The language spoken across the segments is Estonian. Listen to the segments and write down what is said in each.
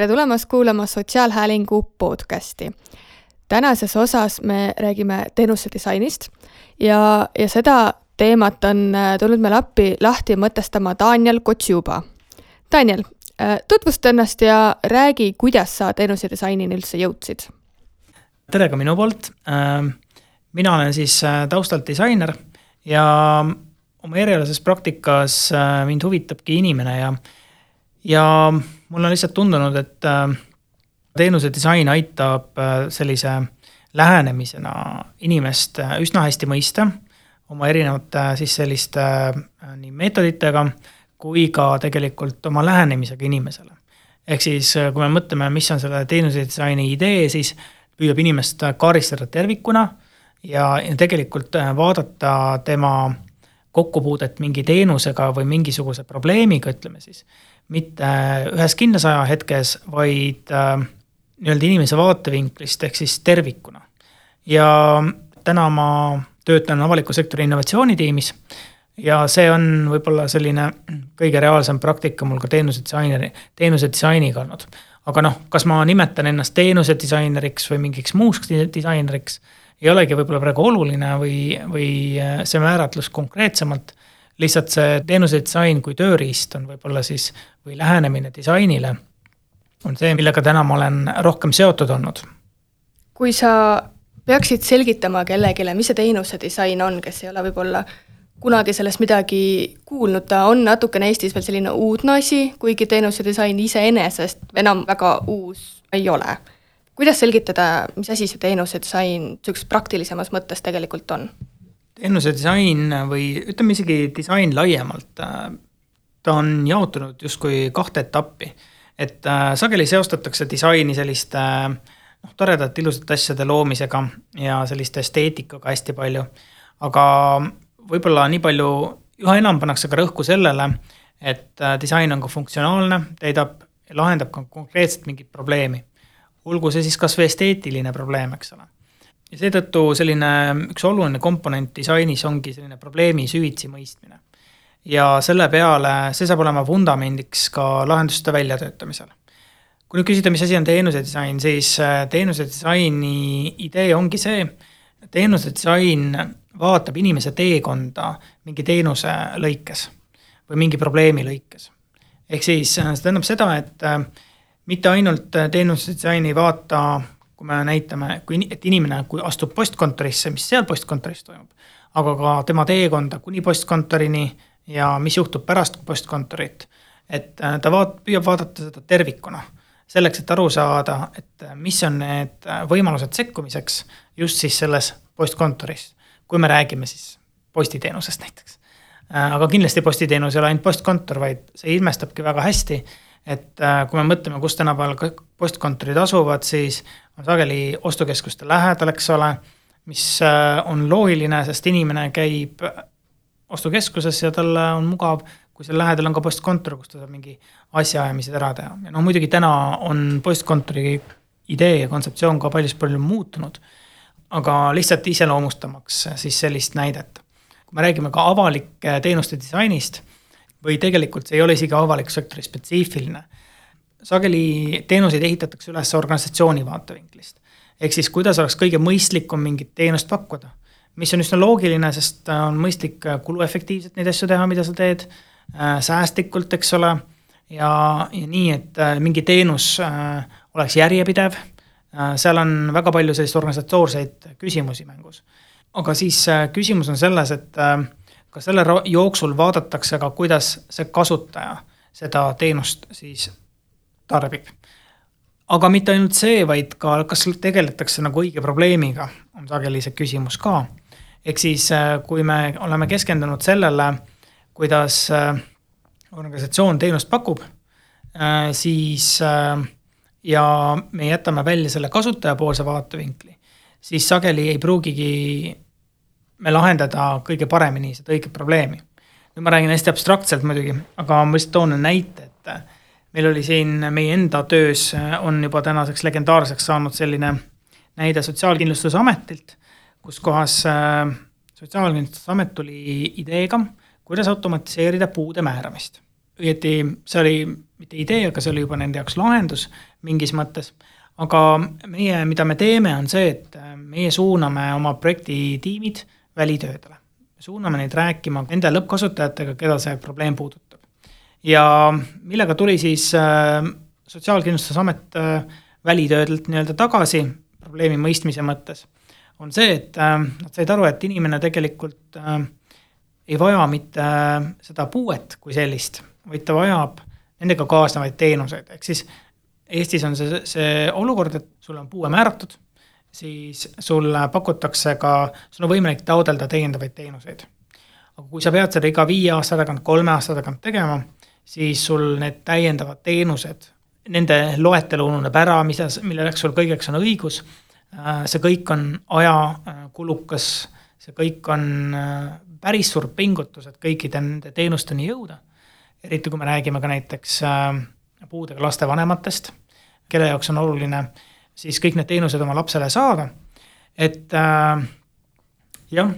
tere tulemast kuulama Sotsiaalhäälingu podcasti. tänases osas me räägime teenuse disainist ja, ja seda teemat on äh, tulnud meile appi lahti mõtestama Daniel Kotsiuba. Daniel, äh, tutvusta ennast ja räägi, kuidas sa teenuse disainini üldse jõudsid. tere ka minu poolt. Ähm, mina olen siis äh, taustalt disainer ja oma erialases praktikas mind huvitabki inimene ja, ja mul on lihtsalt tundunud, et äh, teenuse disain aitab äh, sellise lähenemisena inimest äh, üsna hästi mõista oma erinevate siis selliste nii meetoditega kui ka tegelikult oma lähenemisega inimesele. ehk siis, kui me mõtleme, mis on selle teenuse disaini idee, siis püüab inimest kaardistada tervikuna ja, ja tegelikult vaadata tema kokkupuudet mingi teenusega või mingisuguse probleemiga, ütleme siis mitte ühes kindlas ajahetkes, vaid äh, nii-öelda inimese vaatevinklist ehk siis tervikuna. ja täna ma töötan avaliku sektori innovatsioonitiimis ja see on võib-olla selline kõige reaalsem praktika mul ka teenuse disaineri, teenuse disainiga olnud. aga noh, kas ma nimetan ennast teenuse disaineriks või mingiks muuks disaineriks, ei olegi võib-olla praegu oluline või, või äh, see määratlus konkreetsemalt lihtsalt see teenuse disain kui tööriist on võib-olla siis või lähenemine disainile on see, millega täna ma olen rohkem seotud olnud. kui sa peaksid selgitama kellelegi, mis see teenuse disain on, kes ei ole võib-olla kunagi sellest midagi kuulnud, ta on natukene Eestis veel selline uudne asi, kuigi teenuse disain iseenesest enam väga uus ei ole. kuidas selgitada, mis asi see teenuse disain niisuguses praktilisemas mõttes tegelikult on? Teenuse disain või ütleme isegi disain laiemalt, ta on jaotunud justkui kahte etappi. et äh, sageli seostatakse disaini selliste noh, toredate ilusate asjade loomisega ja selliste esteetikaga hästi palju. aga võib-olla nii palju, üha enam pannakse ka rõhku sellele, et äh, disain on ka funktsionaalne, täidab lahendab ka konkreetselt mingit probleemi. olgu see siis kas või esteetiline probleem, eks ole ja seetõttu selline üks oluline komponent disainis ongi selline probleemi süvitsi mõistmine. ja selle peale, see saab olema vundamendiks ka lahenduste väljatöötamisel. kui nüüd küsida, mis asi on teenuse disain, siis äh, teenuse disaini idee ongi see, teenuse disain vaatab inimese teekonda mingi teenuse lõikes või mingi probleemi lõikes. ehk siis äh, see tähendab seda, et äh, mitte ainult teenuse disain ei vaata kui me näitame, kui, et inimene, kui astub postkontorisse, mis seal postkontoris toimub, aga ka tema teekonda kuni postkontorini ja mis juhtub pärast postkontorit. et äh, ta vaat-, püüab vaadata seda tervikuna, selleks, et aru saada, et äh, mis on need äh, võimalused sekkumiseks just siis selles postkontoris, kui me räägime siis postiteenusest näiteks. aga kindlasti postiteenus ei ole ainult postkontor, vaid see ilmestabki väga hästi, et kui me mõtleme, kus tänapäeval postkontorid asuvad, siis on sageli ostukeskuste lähedal, eks ole, mis äh, on loogiline, sest inimene käib ostukeskuses ja talle on mugav, kui seal lähedal on ka postkontor, kus ta saab mingi asjaajamised ära teha ja noh, muidugi täna on postkontori idee ja kontseptsioon ka paljus palju muutunud. aga lihtsalt iseloomustamaks siis sellist näidet. kui me räägime ka avalike teenuste disainist või tegelikult see ei ole isegi avaliku sektori spetsiifiline sageli teenuseid ehitatakse üles organisatsiooni vaatevinklist. ehk siis, kuidas oleks kõige mõistlikum mingit teenust pakkuda. mis on üsna loogiline, sest on mõistlik kuluefektiivselt neid asju teha, mida sa teed, äh, säästlikult, eks ole, ja, ja nii, et äh, mingi teenus äh, oleks järjepidev, seal on väga palju selliseid organisatoorseid küsimusi mängus. aga siis küsimus on selles, et kas selle jooksul vaadatakse ka, kuidas see kasutaja seda teenust siis tarbib. aga mitte ainult see, vaid ka, kas tegeletakse nagu õige probleemiga, on sageli see küsimus ka. ehk siis, äh, kui me oleme keskendunud sellele, kuidas äh, organisatsioon teenust pakub, äh, siis ja me jätame välja selle kasutajapoolse vaatevinkli, siis sageli ei pruugigi me lahendada kõige paremini seda õiget probleemi. nüüd ma räägin hästi abstraktselt muidugi, aga ma lihtsalt toon näite, et meil oli siin meie enda töös on juba tänaseks legendaarseks saanud selline näide Sotsiaalkindlustusametilt, kus kohas äh, Sotsiaalkindlustusamet tuli ideega, kuidas automatiseerida puude määramist. õieti see oli mitte idee, aga see oli juba nende jaoks lahendus mingis mõttes. aga meie, mida me teeme, on see, et meie suuname oma projektitiimid välitöödele. suuname neid rääkima nende lõppkasutajatega, keda see probleem puudutab. ja millega tuli siis äh, Sotsiaalkindlustusamet äh, välitöödelt nii-öelda tagasi probleemi mõistmise mõttes, on see, et äh, nad said aru, et inimene tegelikult äh, ei vaja mitte äh, seda puuet kui sellist, vaid ta vajab nendega kaasnevaid teenuseid, ehk siis Eestis on see, see olukord, et sul on puue määratud, siis sulle pakutakse ka, sul on võimalik taotleda täiendavaid teenuseid. aga kui sa pead seda iga viie aasta tagant, kolme aasta tagant tegema, siis sul need täiendavad teenused, nende loetelu ununeb ära, mida, milleks sul kõigeks on õigus, äh, see kõik on ajakulukas, see kõik on päris suur pingutus, et kõikide nende teenusteni jõuda. eriti kui me räägime ka näiteks äh, puudega laste vanematest, kelle jaoks on oluline siis kõik need teenused oma lapsele saada. et äh, jah,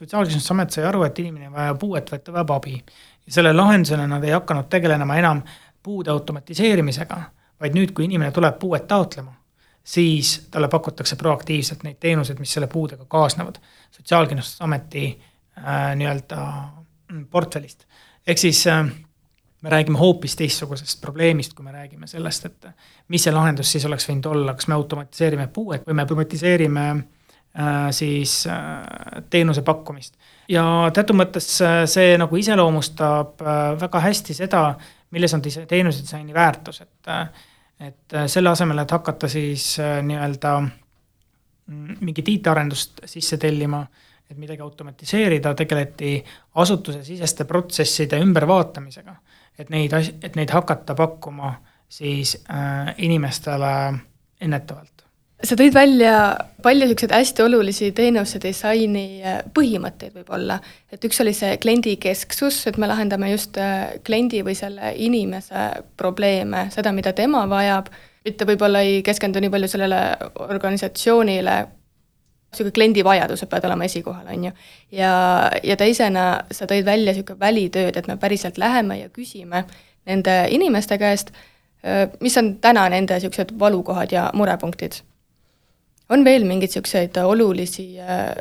Sotsiaalkindlustusamet sai aru, et inimene ei vaja puuet, vaid ta vajab abi. ja selle lahendusena nad ei hakanud tegelema enam puude automatiseerimisega, vaid nüüd, kui inimene tuleb puuet taotlema, siis talle pakutakse proaktiivselt neid teenuseid, mis selle puudega kaasnevad. sotsiaalkindlustusameti äh, nii-öelda mm, portfellist. ehk siis äh, me räägime hoopis teistsugusest probleemist, kui me räägime sellest, et mis see lahendus siis oleks võinud olla, kas me automatiseerime puuet või me automatiseerime äh, siis äh, teenuse pakkumist. ja teatud mõttes äh, see nagu iseloomustab väga hästi seda, milles on teenuse disaini väärtus, et et selle asemel, et hakata siis nii-öelda mm, mingit IT-arendust sisse tellima et midagi automatiseerida, tegeleti asutusesiseste protsesside ümbervaatamisega. Et neid as-, et neid hakata pakkuma siis äh, inimestele ennetavalt. sa tõid välja palju niisuguseid hästi olulisi teenuse disaini äh, põhimõtteid võib-olla, et üks oli see kliendikesksus, et me lahendame just äh, kliendi või selle inimese probleeme, seda, mida tema vajab, mitte võib-olla ei keskendu nii palju sellele organisatsioonile, niisugune kliendi vajadused peavad olema esikohal, on ju. ja, ja teisena sa tõid välja niisugune välitööd, et me päriselt läheme ja küsime nende inimeste käest, mis on täna nende niisugused valukohad ja murepunktid. on veel mingeid niisuguseid olulisi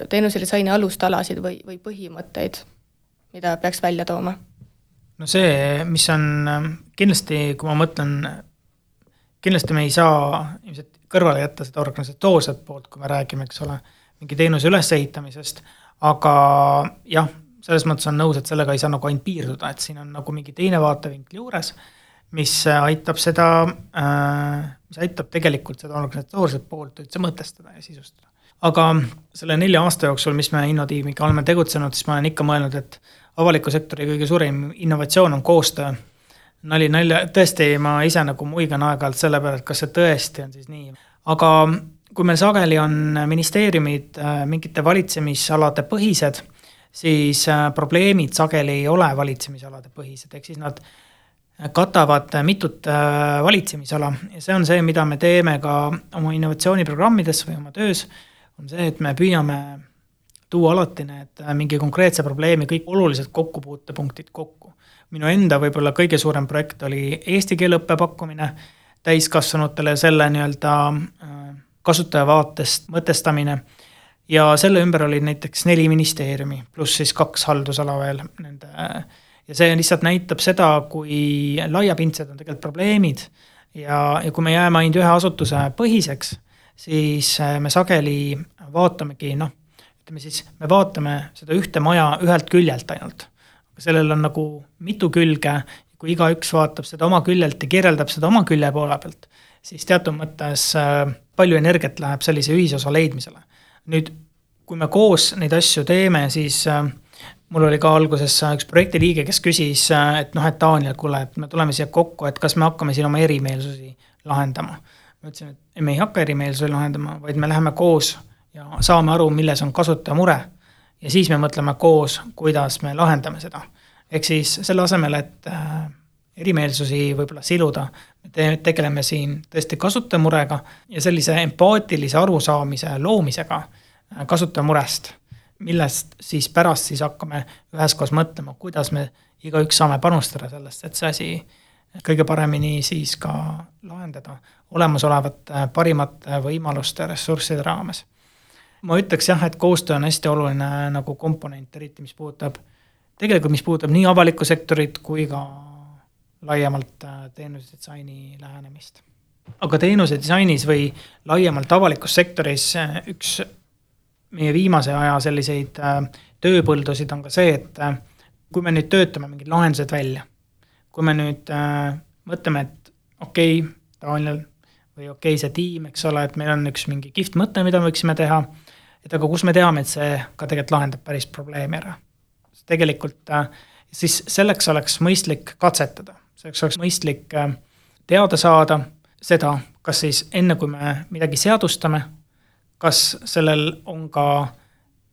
teenusedisaini alustalasid või, või põhimõtteid, mida peaks välja tooma? no see, mis on kindlasti, kui ma mõtlen, kindlasti me ei saa ilmselt kõrvale jätta seda organisatoorset poolt, kui me räägime, eks ole mingi teenuse ülesehitamisest, aga jah, selles mõttes on nõus, et sellega ei saa nagu ainult piirduda, et siin on nagu mingi teine vaatevinkel juures, mis aitab seda äh,, mis aitab tegelikult seda organisatoorset poolt üldse mõtestada ja sisustada. aga selle nelja aasta jooksul, mis me Innodiimiga oleme tegutsenud, siis ma olen ikka mõelnud, et avaliku sektori kõige suurem innovatsioon on koostöö. nali nalja, tõesti, ma ise nagu muigan aeg-ajalt selle peale, et kas see tõesti on siis nii, aga kui meil sageli on ministeeriumid äh, mingite valitsemisalade põhised, siis äh, probleemid sageli ei ole valitsemisalade põhised, ehk siis nad katavad mitut äh, valitsemisala ja see on see, mida me teeme ka oma innovatsiooniprogrammides või oma töös, on see, et me püüame tuua alati need mingi konkreetse probleemi kõik olulised kokkupuutepunktid kokku. minu enda võib-olla kõige suurem projekt oli eesti keele õppe pakkumine täiskasvanutele, selle nii-öelda kasutaja vaatest mõtestamine. ja selle ümber olid näiteks neli ministeeriumi, pluss siis kaks haldusala veel nende. ja see lihtsalt näitab seda, kui laiapindsed on tegelikult probleemid ja, ja kui me jääme ainult ühe asutuse põhiseks, siis me sageli vaatamegi noh, ütleme siis, me vaatame seda ühte maja ühelt küljelt ainult. sellel on nagu mitu külge, kui igaüks vaatab seda oma küljelt ja kirjeldab seda oma külje poole pealt, siis teatud mõttes äh, palju energiat läheb sellise ühisosa leidmisele. nüüd, kui me koos neid asju teeme, siis äh, mul oli ka alguses äh, üks projekti liige, kes küsis, äh, et noh, et Daniel, kuule, et me tuleme siia kokku, et kas me hakkame siin oma erimeelsusi lahendama. ma ütlesin, et me ei hakka erimeelsusi lahendama, vaid me läheme koos ja saame aru, milles on kasutaja mure. ja siis me mõtleme koos, kuidas me lahendame seda. ehk siis selle asemel, et erimeelsusi võib-olla siluda, me tegeleme siin tõesti kasutaja murega ja sellise empaatilise arusaamise loomisega äh, kasutaja murest, millest siis pärast siis hakkame üheskoos mõtlema, kuidas me igaüks saame panustada sellesse, et see asi kõige paremini siis ka lahendada olemasolevate parimate võimaluste ressursside raames. ma ütleks jah, et koostöö on hästi oluline nagu komponent, eriti mis puudutab, tegelikult mis puudutab nii avalikku sektorit kui ka laiemalt äh, teenuse disaini lähenemist. aga teenuse disainis või laiemalt avalikus sektoris äh, üks meie viimase aja selliseid äh, tööpõldusid on ka see, et kui me nüüd töötame mingid lahendused välja, kui me nüüd mõtleme, et okei okay,, Daniel, või okei okay,, see tiim, eks ole, et meil on üks mingi kihvt mõte, mida me võiksime teha, et aga kus me teame, et see ka tegelikult lahendab päris probleemi ära. tegelikult siis selleks oleks mõistlik katsetada selleks oleks mõistlik äh, teada saada seda, kas siis enne, kui me midagi seadustame, kas sellel on ka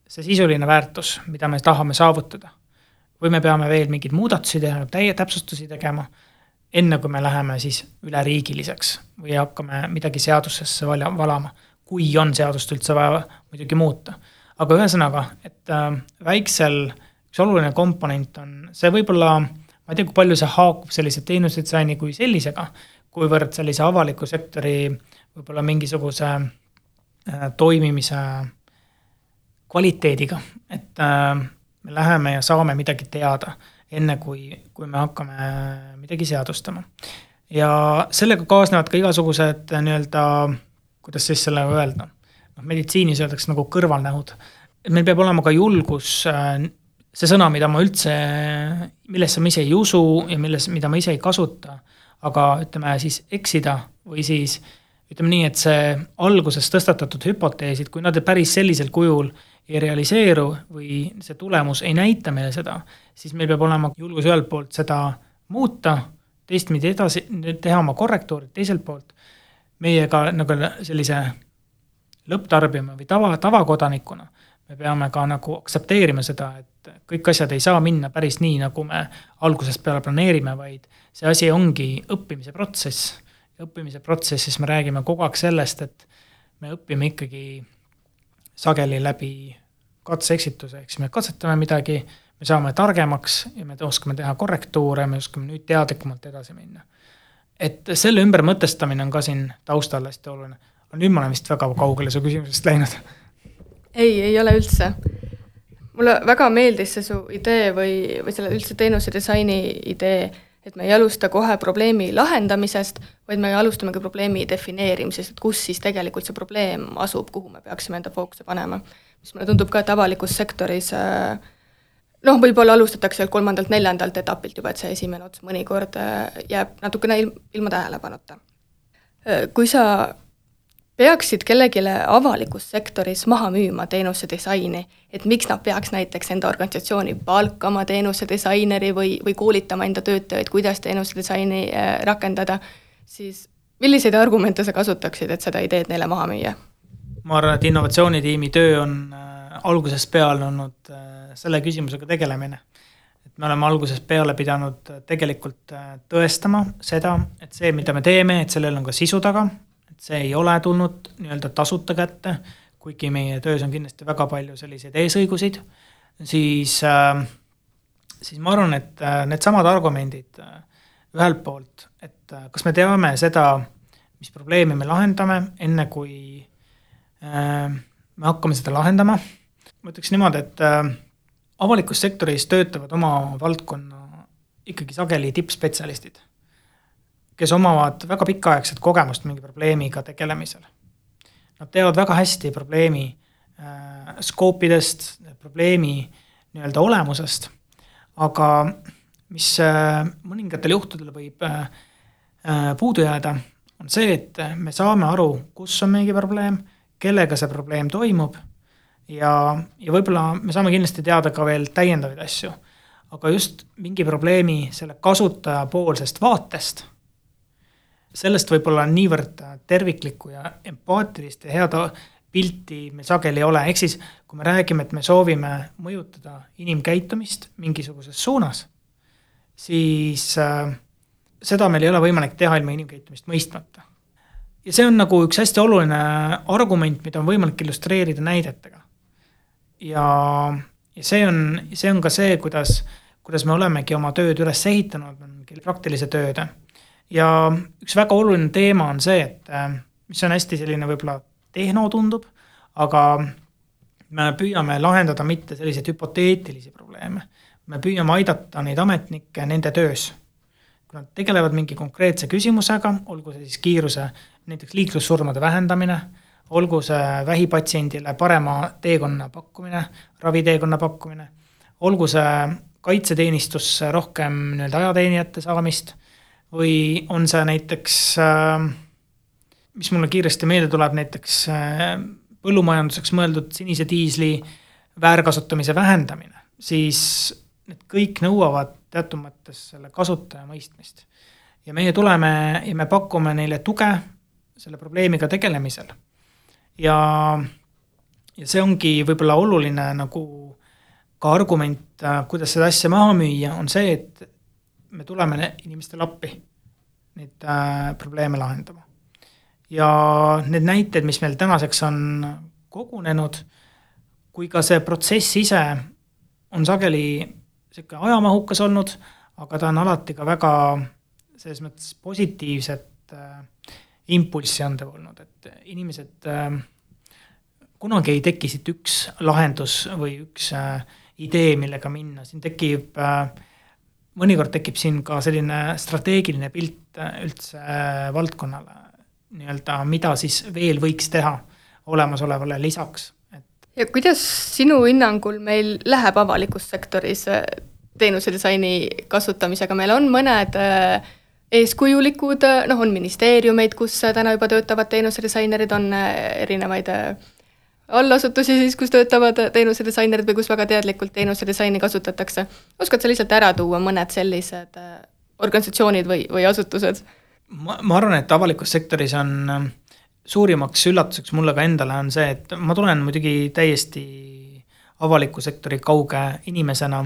see sisuline väärtus, mida me tahame saavutada. või me peame veel mingeid muudatusi tegema, täie täpsustusi tegema, enne kui me läheme siis üleriigiliseks või hakkame midagi seadusesse vala, valama, kui on seadust üldse vaja muidugi muuta. aga ühesõnaga, et äh, väiksel, üks oluline komponent on see võib-olla äh, ma ei tea, kui palju see haakub sellise teenusedisaini kui sellisega, kuivõrd sellise avaliku sektori võib-olla mingisuguse äh, toimimise kvaliteediga, et äh, me läheme ja saame midagi teada, enne kui, kui me hakkame midagi seadustama. ja sellega kaasnevad ka igasugused äh, nii-öelda, kuidas siis sellega öelda, noh meditsiinis öeldakse nagu kõrvalnähud, et meil peab olema ka julgus äh, see sõna, mida ma üldse, millesse ma ise ei usu ja milles, mida ma ise ei kasuta, aga ütleme siis eksida või siis ütleme nii, et see alguses tõstatatud hüpoteesid, kui nad päris sellisel kujul ei realiseeru või see tulemus ei näita meile seda, siis meil peab olema julgus ühelt poolt seda muuta, teistpidi edasi, teha oma korrektuurid teiselt poolt, meie ka nagu sellise lõpptarbijana või tava, tavakodanikuna me peame ka nagu aktsepteerima seda, et kõik asjad ei saa minna päris nii, nagu me algusest peale planeerime, vaid see asi ongi õppimise protsess. õppimise protsessis me räägime kogu aeg sellest, et me õpime ikkagi sageli läbi katse-eksituse, ehk siis me katsetame midagi, me saame targemaks ja me oskame teha korrektuure, me oskame nüüd teadlikumalt edasi minna. et selle ümbermõtestamine on ka siin taustal hästi oluline. nüüd ma olen vist väga kaugele su küsimusest läinud ei, ei ole üldse. mulle väga meeldis see su idee või, või selle üldse teenuse disaini idee, et me ei alusta kohe probleemi lahendamisest, vaid me alustamegi probleemi defineerimisest, et kus siis tegelikult see probleem asub, kuhu me peaksime enda fookuse panema. mis mulle tundub ka, et avalikus sektoris äh, noh, võib-olla alustatakse sealt kolmandalt-neljandalt etapilt juba, et see esimene ots mõnikord äh, jääb natukene ilm, ilma tähelepanuta. Äh, kui sa peaksid kellelegi avalikus sektoris maha müüma teenuse disaini, et miks nad peaks näiteks enda organisatsiooni palkama teenuse disaineri või, või koolitama enda töötajaid, kuidas teenuse disaini äh, rakendada, siis milliseid argumente sa kasutaksid, et seda ideed neile maha müüa? ma arvan, et innovatsioonitiimi töö on äh, algusest peale olnud äh, selle küsimusega tegelemine. et me oleme algusest peale pidanud tegelikult tõestama seda, et see, mida me teeme, et sellel on ka sisu taga, see ei ole tulnud nii-öelda tasuta kätte, kuigi meie töös on kindlasti väga palju selliseid eesõigusid, siis, äh, siis ma arvan, et äh, needsamad argumendid äh, ühelt poolt, et kas me teame seda, mis probleemi me lahendame, enne kui me hakkame seda lahendama, ma ütleks niimoodi, et avalikus sektoris töötavad oma valdkonna ikkagi sageli tippspetsialistid kes omavad väga pikaaegset kogemust mingi probleemiga tegelemisel. Nad teavad väga hästi probleemi äh, skoopidest, probleemi nii-öelda olemusest, aga mis äh, mõningatel juhtudel võib äh, äh, puudu jääda, on see, et me saame aru, kus on mingi probleem, kellega see probleem toimub ja, ja võib-olla me saame kindlasti teada ka veel täiendavaid asju. aga just mingi probleemi selle kasutaja poolsest vaatest sellest võib-olla niivõrd terviklikku ja empaatilist ja head pilti me sageli ei ole, ehk siis kui me räägime, et me soovime mõjutada inimkäitumist mingisuguses suunas, siis äh, seda meil ei ole võimalik teha ilma inimkäitumist mõistmata. ja see on nagu üks hästi oluline argument, mida on võimalik illustreerida näidetega. ja, ja see on, see on ka see, kuidas, kuidas me olemegi oma tööd üles ehitanud, praktilise tööde ja üks väga oluline teema on see, et mis on hästi selline võib-olla tehno tundub, aga me püüame lahendada mitte selliseid hüpoteetilisi probleeme, me püüame aidata neid ametnikke nende töös. kui nad tegelevad mingi konkreetse küsimusega, olgu see siis kiiruse, näiteks liiklussurmade vähendamine, olgu see vähipatsiendile parema teekonna pakkumine, raviteekonna pakkumine, olgu see kaitseteenistusse rohkem nii-öelda ajateenijate saamist või on see näiteks, äh, mis mulle kiiresti meelde tuleb, näiteks äh, põllumajanduseks mõeldud sinise diisli väärkasutamise vähendamine, siis need kõik nõuavad teatud mõttes selle kasutaja mõistmist. ja meie tuleme ja me pakume neile tuge selle probleemiga tegelemisel. ja, ja see ongi võib-olla oluline nagu ka argument, kuidas seda asja maha müüa, on see, et me tuleme inimestele appi neid äh, probleeme lahendama. ja need näited, mis meil tänaseks on kogunenud, kui ka see protsess ise on sageli niisugune ajamahukas olnud, aga ta on alati ka väga selles mõttes positiivset äh, impulssi andev olnud, et inimesed äh, kunagi ei teki siit üks lahendus või üks äh, idee, millega minna, siin tekib äh, mõnikord tekib siin ka selline strateegiline pilt äh, üldse äh, valdkonnale, nii-öelda, mida siis veel võiks teha olemasolevale lisaks, et. ja kuidas sinu hinnangul meil läheb avalikus sektoris äh, teenuse disaini kasutamisega, meil on mõned eeskujulikud, noh, on ministeeriumeid, kus täna juba töötavad teenusedisainerid, on erinevaid allasutusi siis, kus töötavad teenusedisainerid või kus väga teadlikult teenusedisaini kasutatakse. oskad sa lihtsalt ära tuua mõned sellised äh, organisatsioonid või, või asutused? ma, ma arvan, et avalikus sektoris on äh, suurimaks üllatuseks mulle ka endale on see, et ma tulen muidugi täiesti avaliku sektori kauge inimesena,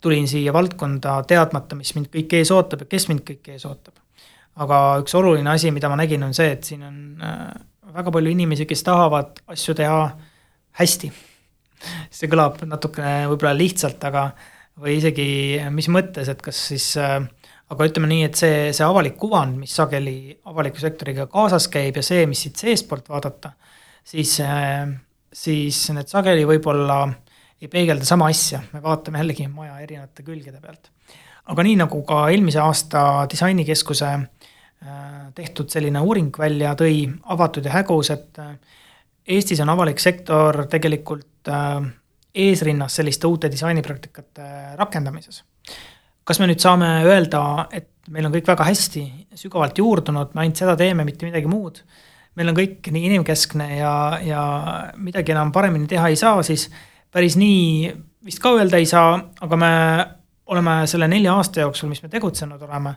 tulin siia valdkonda teadmata, mis mind kõik ees ootab ja kes mind kõik ees ootab. aga üks oluline asi, mida ma nägin, on see, et siin on äh, väga palju inimesi, kes tahavad asju teha hästi. see kõlab natukene võib-olla lihtsalt, aga või isegi mis mõttes, et kas siis äh, aga ütleme nii, et see, see avalik kuvand, mis sageli avaliku sektoriga kaasas käib ja see, mis siit seestpoolt vaadata, siis, äh, siis need sageli võib-olla ei peegelda sama asja, me vaatame jällegi maja erinevate külgede pealt. aga nii, nagu ka eelmise aasta disainikeskuse tehtud selline uuring välja tõi, avatud ja hägus, et äh, Eestis on avalik sektor tegelikult äh, eesrinnas selliste uute disainipraktikate rakendamises. kas me nüüd saame öelda, et meil on kõik väga hästi, sügavalt juurdunud, me ainult seda teeme, mitte midagi muud, meil on kõik nii inimkeskne ja, ja midagi enam paremini teha ei saa, siis päris nii vist ka öelda ei saa, aga me oleme selle nelja aasta jooksul, mis me tegutsenud oleme,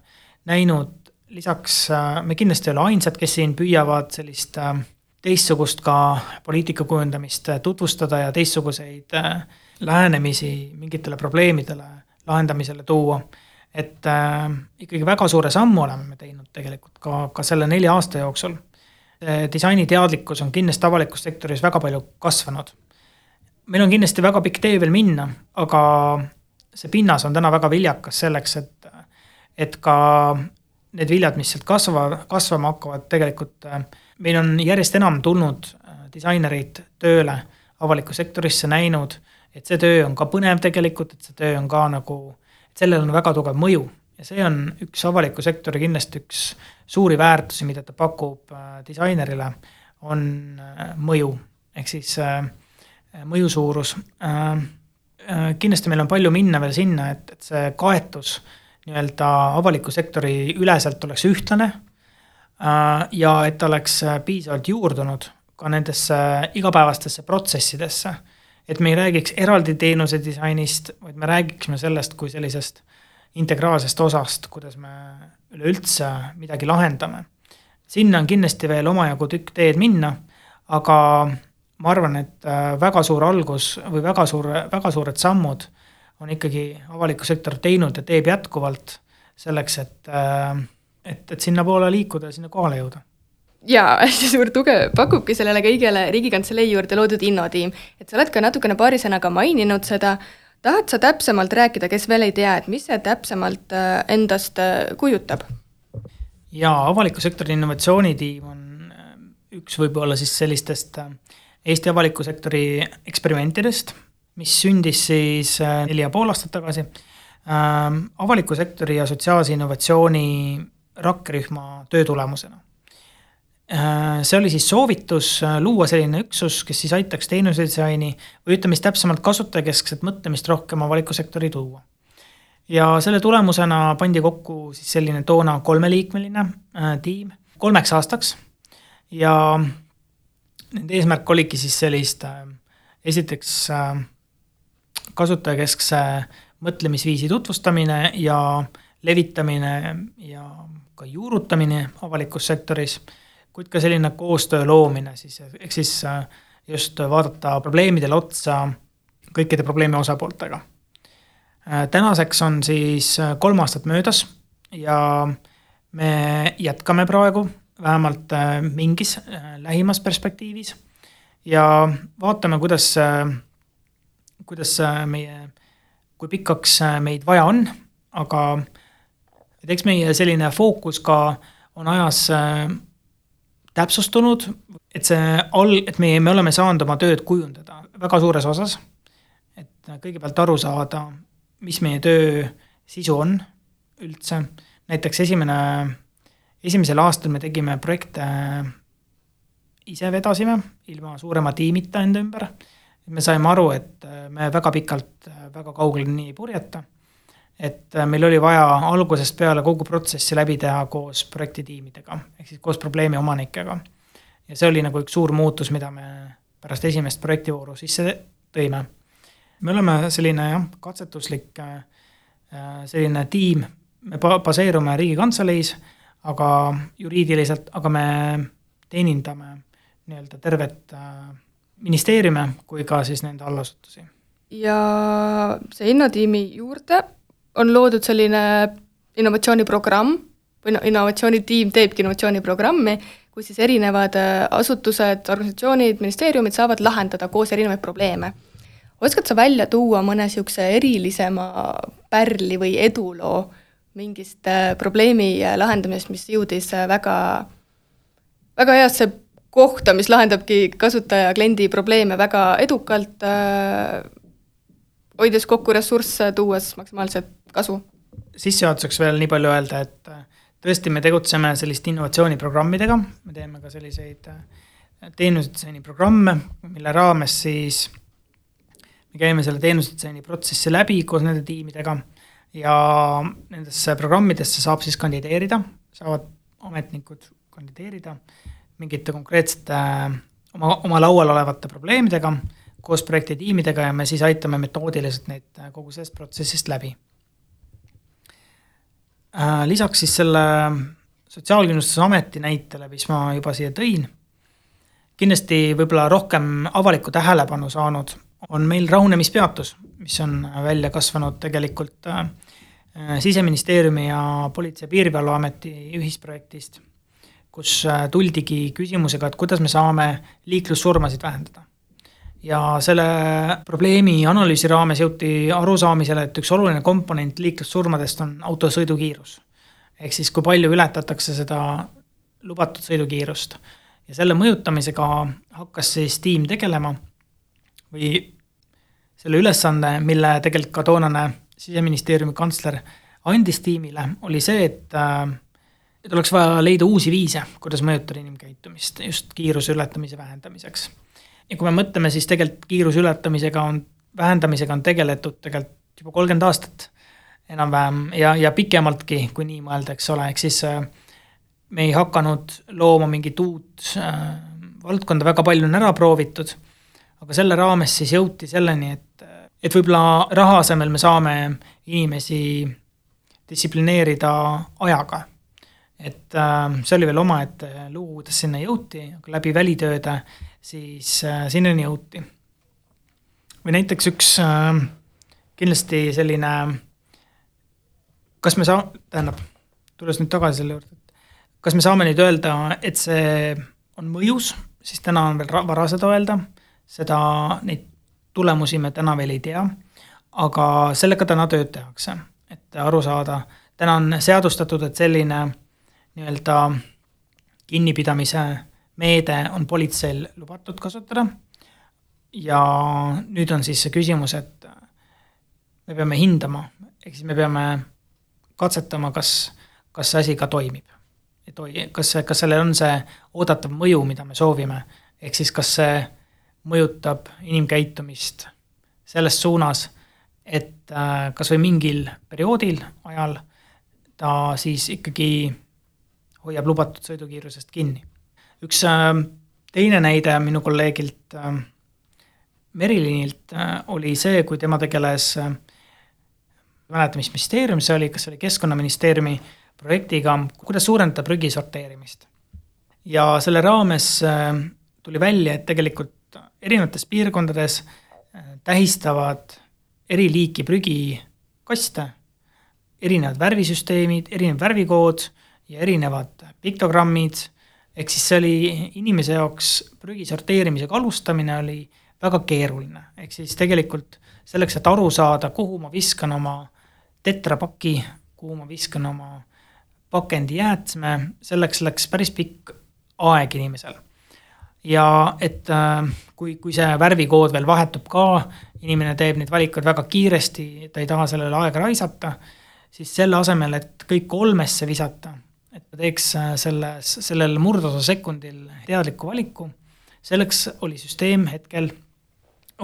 näinud lisaks äh, me kindlasti ei ole ainsad, kes siin püüavad sellist äh, teistsugust ka poliitika kujundamist äh, tutvustada ja teistsuguseid lähenemisi mingitele probleemidele lahendamisele tuua. et ikkagi väga suure sammu oleme me teinud tegelikult ka, ka selle nelja aasta jooksul. disainiteadlikkus on kindlasti avalikus sektoris väga palju kasvanud. meil on kindlasti väga pikk tee veel minna, aga see pinnas on täna väga viljakas selleks, et, et ka need viljad, mis sealt kasvavad, kasvama hakkavad, tegelikult äh, meil on järjest enam tulnud äh, disainereid tööle avalikku sektorisse, näinud, et see töö on ka põnev tegelikult, et see töö on ka nagu, et sellel on väga tugev mõju ja see on üks avaliku sektori kindlasti üks suuri väärtusi, mida ta pakub äh, disainerile, on mõju, ehk siis mõju suurus. kindlasti meil on palju minna veel sinna, et, et see kaetus nii-öelda avaliku sektori üleselt oleks ühtlane äh, ja et ta oleks äh, piisavalt juurdunud ka nendesse igapäevastesse protsessidesse. et me ei räägiks eraldi teenuse disainist, vaid me räägiksime sellest kui sellisest integraalsest osast, kuidas me üleüldse midagi lahendame. sinna on kindlasti veel omajagu tükk teed minna, aga ma arvan, et äh, väga suur algus või väga suur, väga suured sammud on ikkagi avalik sektor teinud ja teeb jätkuvalt selleks, et, äh, et, et sinnapoole liikuda ja sinna kohale jõuda jaa, hästi suur tuge pakubki sellele kõigele Riigikantselei juurde loodud innotiim. et sa oled ka natukene paari sõnaga maininud seda, tahad sa täpsemalt rääkida, kes veel ei tea, et mis see täpsemalt äh, endast äh, kujutab? ja avaliku sektori innovatsioonitiim on üks võib-olla siis sellistest Eesti avaliku sektori eksperimentidest, mis sündis siis äh, neli ja pool aastat tagasi. Ähm, avaliku sektori ja sotsiaalse innovatsiooni rakkerühma töö tulemusena. see oli siis soovitus luua selline üksus, kes siis aitaks teenusedisaini või ütleme siis täpsemalt kasutajakeskset mõtlemist rohkem avaliku sektori tuua. Ja selle tulemusena pandi kokku siis selline toona kolmeliikmeline äh, tiim kolmeks aastaks. Ja nende eesmärk oligi siis sellist äh, esiteks äh, kasutajakeskse mõtlemisviisi tutvustamine ja levitamine ja ka juurutamine avalikus sektoris, kuid ka selline koostöö loomine siis, ehk siis äh, just vaadata probleemidele otsa kõikide probleemi osapooltega. Äh, tänaseks on siis äh, kolm aastat möödas ja me jätkame praegu vähemalt äh, mingis lähimas perspektiivis. Ja vaatame, kuidas, kuidas meie, kui pikaks meid vaja on, aga et eks meie selline fookus ka on ajas täpsustunud, et see all, et meie, me oleme saanud oma tööd kujundada väga suures osas, et kõigepealt aru saada, mis meie töö sisu on üldse, näiteks esimene, esimesel aastal me tegime projekte ise vedasime, ilma suurema tiimita enda ümber, me saime aru, et me väga pikalt väga kaugele nii ei purjeta, et meil oli vaja algusest peale kogu protsessi läbi teha koos projektitiimidega, ehk siis koos probleemi omanikega. ja see oli nagu üks suur muutus, mida me pärast esimest projektivooru sisse tõime. Me oleme selline jah, katsetuslik äh, selline tiim, me baseerume Riigikantseleis, aga juriidiliselt, aga me teenindame nii-öelda tervet äh, ministeeriume kui ka siis nende allasutusi. ja see innotiimi juurde on loodud selline innovatsiooniprogramm või no innovatsioonitiim teebki innovatsiooniprogrammi, kus siis erinevad äh, asutused, organisatsioonid, ministeeriumid saavad lahendada koos erinevaid probleeme oskad sa välja tuua mõne niisuguse erilisema pärli või eduloo mingist äh, probleemi äh, lahendamisest, mis jõudis väga, väga heasse kohta, mis lahendabki kasutaja, kliendi probleeme väga edukalt, hoides kokku ressursse, tuues maksimaalset kasu? sissejuhatuseks veel nii palju öelda, et tõesti, me tegutseme selliste innovatsiooniprogrammidega, me teeme ka selliseid teenusedisaini programme, mille raames siis me käime selle teenusedisaini protsessi läbi koos nende tiimidega. Ja nendesse programmidesse saab siis kandideerida, saavad ametnikud kandideerida mingite konkreetsete oma, oma laual olevate probleemidega koos projektitiimidega ja me siis aitame metoodiliselt neid kogu sellest protsessist läbi. Äh, lisaks siis selle Sotsiaalkindlustusameti näitele, mis ma juba siia tõin, kindlasti võib-olla rohkem avalikku tähelepanu saanud on meil rahunemispeatus, mis on välja kasvanud tegelikult äh, siseministeeriumi ja Politsei- ja Piirivalveameti ühisprojektist, kus äh, tuldigi küsimusega, et kuidas me saame liiklussurmasid vähendada. ja selle probleemi analüüsi raames jõuti arusaamisele, et üks oluline komponent liiklussurmadest on autosõidukiirus. ehk siis, kui palju ületatakse seda lubatud sõidukiirust. ja selle mõjutamisega hakkas siis tiim tegelema või selle ülesande, mille tegelikult ka toonane siseministeeriumi kantsler andis tiimile, oli see, et äh, et oleks vaja leida uusi viise, kuidas mõjutada inimkäitumist just kiiruse ületamise vähendamiseks. ja kui me mõtleme, siis tegelikult kiiruse ületamisega on, vähendamisega on tegeletud tegelikult juba kolmkümmend aastat enam-vähem ja, ja pikemaltki, kui nii mõelda, eks ole, ehk siis äh, me ei hakanud looma mingit uut äh, valdkonda, väga palju on ära proovitud aga selle raames siis jõuti selleni, et, et võib-olla raha asemel me saame inimesi distsiplineerida ajaga. Et äh, see oli veel omaette lugu, kuidas sinna jõuti, aga läbi välitööde siis äh, sinnani jõuti. või näiteks üks äh, kindlasti selline, kas me saa-, tähendab, tulles nüüd tagasi selle juurde, et kas me saame nüüd öelda, et see on mõjus, siis täna on veel vara seda öelda seda, neid tulemusi me täna veel ei tea, aga sellega täna tööd tehakse, et aru saada, täna on seadustatud, et selline nii-öelda kinnipidamise meede on politseil lubatud kasutada ja nüüd on siis see küsimus, et me peame hindama, ehk siis me peame katsetama, kas, kas see asi ka toimib. kas see, kas sellel on see oodatav mõju, mida me soovime, ehk siis kas see mõjutab inimkäitumist selles suunas, et äh, kas või mingil perioodil ajal ta siis ikkagi hoiab lubatud sõidukiirusest kinni. üks äh, teine näide minu kolleegilt äh, Merilinilt oli see, kui tema tegeles, ei mäleta, mis ministeerium see oli, kas see oli Keskkonnaministeeriumi projektiga, kuidas suurendada prügi sorteerimist. ja selle raames tuli välja, et tegelikult erinevates piirkondades äh, tähistavad eri liiki prügikaste, erinevad värvisüsteemid, erinev värvikood ja erinevad piktogrammid, ehk siis see oli inimese jaoks prügi sorteerimisega alustamine oli väga keeruline, ehk siis tegelikult selleks, et aru saada, kuhu ma viskan oma tetrapaki, kuhu ma viskan oma pakendijäätme, selleks läks päris pikk aeg inimesel. Ja et äh, kui, kui see värvikood veel vahetub ka, inimene teeb neid valikuid väga kiiresti, ta ei taha sellele aega raisata, siis selle asemel, et kõik olmesse visata, et ta teeks äh, selles, sellel murdosa sekundil teadliku valiku, selleks oli süsteem hetkel,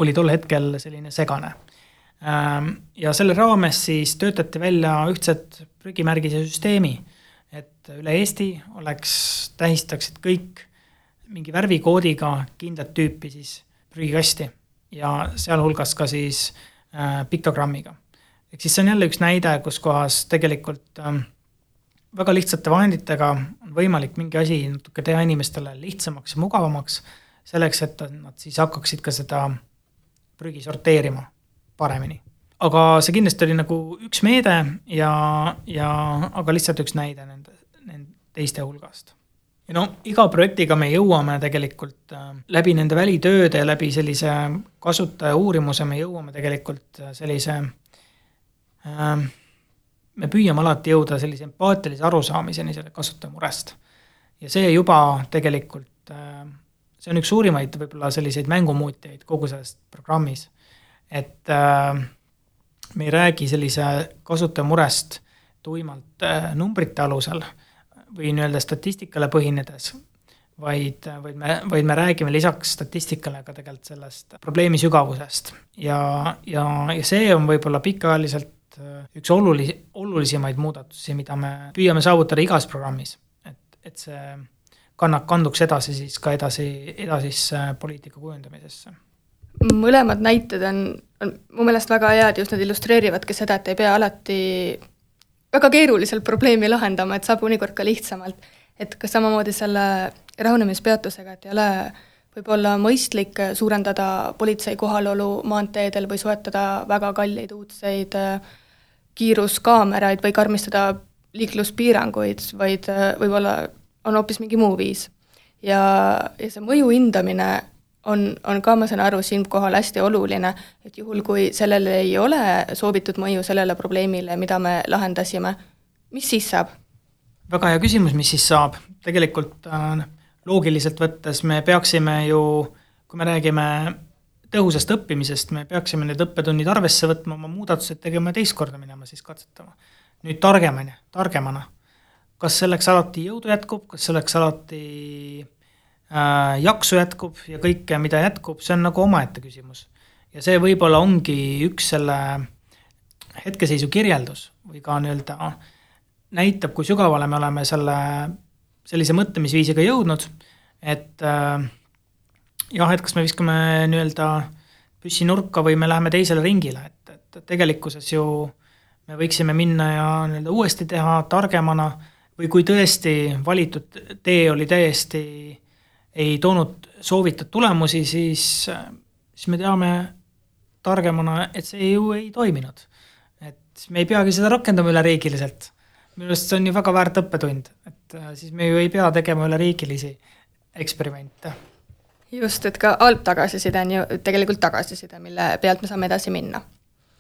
oli tol hetkel selline segane. Ähm, ja selle raames siis töötati välja ühtset prügimärgise süsteemi, et üle Eesti oleks, tähistaksid kõik mingi värvikoodiga kindlat tüüpi siis prügikasti ja sealhulgas ka siis äh, piktogrammiga. ehk siis see on jälle üks näide, kus kohas tegelikult äh, väga lihtsate vahenditega on võimalik mingi asi natuke teha inimestele lihtsamaks ja mugavamaks, selleks, et nad siis hakkaksid ka seda prügi sorteerima paremini. aga see kindlasti oli nagu üks meede ja, ja aga lihtsalt üks näide nende, nende teiste hulgast ja no iga projektiga me jõuame tegelikult äh, läbi nende välitööde, läbi sellise kasutaja uurimuse me jõuame tegelikult äh, sellise äh,, me püüame alati jõuda sellise empaatilise arusaamiseni selle kasutaja murest. ja see juba tegelikult äh,, see on üks suurimaid võib-olla selliseid mängumuutjaid kogu selles programmis, et äh, me ei räägi sellise kasutaja murest tuimalt äh, numbrite alusel või nii-öelda statistikale põhinedes, vaid, vaid me, vaid me räägime lisaks statistikale ka tegelikult sellest probleemi sügavusest. ja, ja, ja see on võib-olla pikaajaliselt äh, üks olulisi, olulisemaid muudatusi, mida me püüame saavutada igas programmis. et, et see kannab, kanduks edasi siis ka edasi, edasisse poliitika kujundamisesse mõlemad näited on, on mu meelest väga head, just nad illustreerivadki seda, et ei pea alati väga keeruliselt probleemi lahendama, et saab mõnikord ka lihtsamalt. et ka samamoodi selle rahunemispeatusega, et ei ole võib-olla mõistlik suurendada politsei kohalolu maanteedel või soetada väga kalleid uudseid äh, kiiruskaameraid või karmistada liikluspiiranguid, vaid äh, võib-olla on hoopis mingi muu viis. ja, ja see mõju hindamine on, on ka, ma saan aru, siinkohal hästi oluline, et juhul, kui sellel ei ole soovitud mõju sellele probleemile, mida me lahendasime, mis siis saab? väga hea küsimus, mis siis saab, tegelikult äh, loogiliselt võttes me peaksime ju, kui me räägime tõhusast õppimisest, me peaksime need õppetunnid arvesse võtma, oma muudatused tegema ja teist korda minema siis katsetama. nüüd targemini, targemana. kas selleks alati jõudu jätkub, kas selleks alati Äh, jaksu jätkub ja kõike, mida jätkub, see on nagu omaette küsimus. ja see võib-olla ongi üks selle hetkeseisu kirjeldus või ka nii-öelda näitab, kui sügavale me oleme selle, sellise mõtlemisviisiga jõudnud, et äh, jah, et kas me viskame nii-öelda püssi nurka või me läheme teisele ringile, et, et tegelikkuses ju me võiksime minna ja nii-öelda uuesti teha targemana või kui tõesti valitud tee oli täiesti ei toonud soovitud tulemusi, siis, siis me teame targemana, et see ju ei toiminud. et me ei peagi seda rakendama üleriigiliselt. minu arust see on ju väga väärt õppetund, et äh, siis me ju ei pea tegema üleriigilisi eksperimente. Just, et ka halb tagasiside on ju tegelikult tagasiside, mille pealt me saame edasi minna.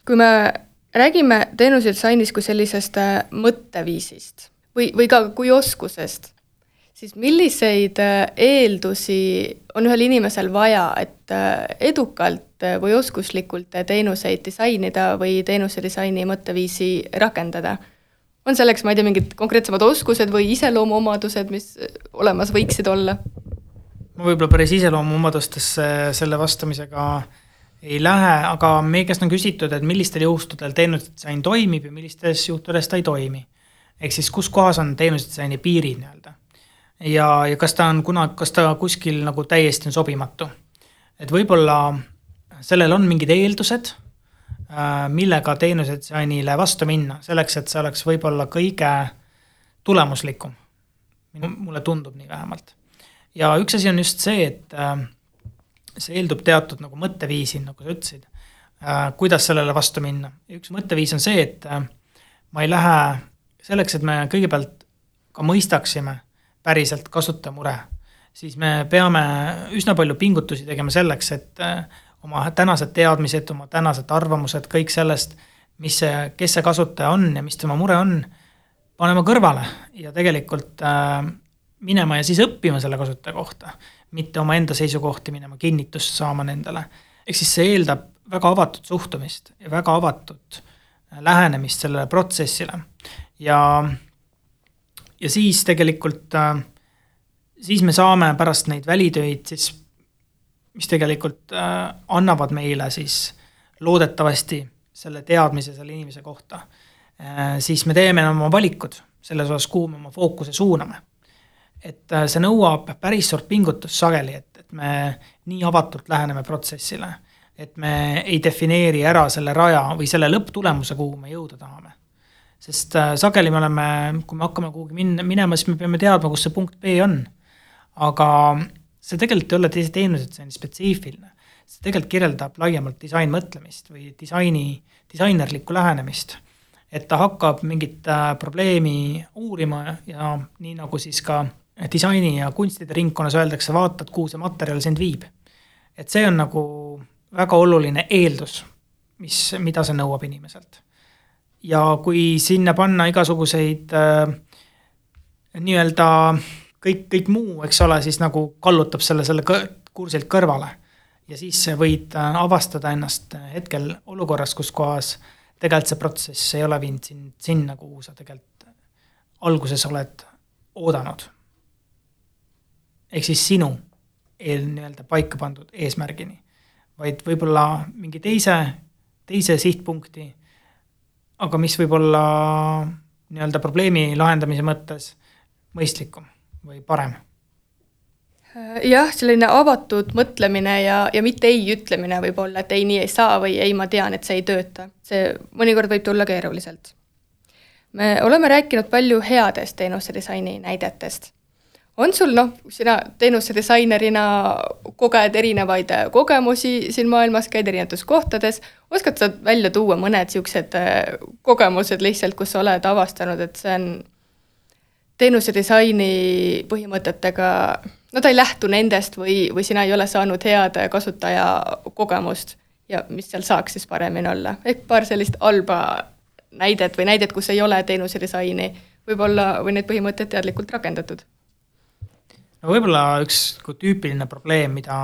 kui me räägime teenuse disainis kui sellisest äh, mõtteviisist või, või ka kui oskusest, siis milliseid äh, eeldusi on ühel inimesel vaja, et äh, edukalt või oskuslikult teenuseid disainida või teenuse disaini mõtteviisi rakendada? on selleks, ma ei tea, mingid konkreetsemad oskused või iseloomuomadused, mis olemas võiksid olla? Ma võib-olla päris iseloomuomadustesse selle vastamisega ei lähe, aga meie käest on küsitud, et millistel juhtudel teenusedisain toimib ja millistes juhtudes ta ei toimi. ehk siis kus kohas on teenusedisaini piirid nii-öelda. ja, ja kas ta on kuna, kas ta kuskil nagu täiesti on sobimatu. et võib-olla sellel on mingid eeldused, äh, millega teenusedisainile vastu minna, selleks et see oleks võib-olla kõige tulemuslikum. mulle tundub nii vähemalt. Ja üks asi on just see, et äh, see eeldub teatud nagu mõtteviisi, nagu sa ütlesid äh,, kuidas sellele vastu minna. üks mõtteviis on see, et äh, ma ei lähe selleks, et me kõigepealt ka mõistaksime päriselt kasutaja mure, siis me peame üsna palju pingutusi tegema selleks, et oma tänased teadmised, oma tänased arvamused, kõik sellest, mis see, kes see kasutaja on ja mis tema mure on, panema kõrvale ja tegelikult äh, minema ja siis õppima selle kasutaja kohta mitte omaenda seisukohti minema kinnitust saama nendele. ehk siis see eeldab väga avatud suhtumist ja väga avatud äh, lähenemist sellele protsessile. ja, ja siis tegelikult, äh, siis me saame pärast neid välitöid siis, mis tegelikult äh, annavad meile siis loodetavasti selle teadmise selle inimese kohta, siis me teeme oma valikud selles osas, kuhu me oma fookuse suuname et äh, see nõuab päris suurt pingutust sageli, et, et me nii avatult läheneme protsessile. et me ei defineeri ära selle raja või selle lõpptulemuse, kuhu me jõuda tahame. sest äh, sageli me oleme, kui me hakkame kuhugi minna, minema, siis me peame teadma, kus see punkt B on. aga see tegelikult ei ole teise teenuse disaini spetsiifiline. see tegelikult kirjeldab laiemalt disainmõtlemist või disaini, disainerlikku lähenemist et ta hakkab mingit äh, probleemi uurima ja nii nagu siis ka disaini ja kunstide ringkonnas öeldakse, vaatad, kuhu see materjal sind viib. et see on nagu väga oluline eeldus, mis, mida see nõuab inimeselt. ja kui sinna panna igasuguseid äh, nii-öelda kõik, kõik muu, eks ole, siis nagu kallutab selle, selle kursilt kõrvale. ja siis võid äh, avastada ennast hetkel olukorras, kus kohas tegelikult see protsess ei ole viinud sind sinna, kuhu sa tegelikult alguses oled oodanud ehk siis sinu eel nii-öelda paika pandud eesmärgini, vaid võib-olla mingi teise, teise sihtpunkti, aga mis võib olla nii-öelda probleemi lahendamise mõttes mõistlikum või parem jah, selline avatud mõtlemine ja, ja mitte ei ütlemine võib olla, et ei, nii ei saa või ei, ma tean, et see ei tööta. see mõnikord võib tulla keeruliselt. me oleme rääkinud palju headest teenuste disaini näidetest on sul noh, sina teenuse disainerina koged erinevaid äh, kogemusi siin maailmas, käid erinevates kohtades, oskad sa välja tuua mõned niisugused äh, kogemused lihtsalt, kus sa oled avastanud, et see on teenuse disaini põhimõtetega, no ta ei lähtu nendest või, või sina ei ole saanud head kasutajakogemust ja mis seal saaks siis paremini olla, ehk paar sellist halba näidet või näidet, kus ei ole teenuse disaini võib-olla või neid põhimõtteid teadlikult rakendatud no võib-olla üks tüüpiline probleem, mida,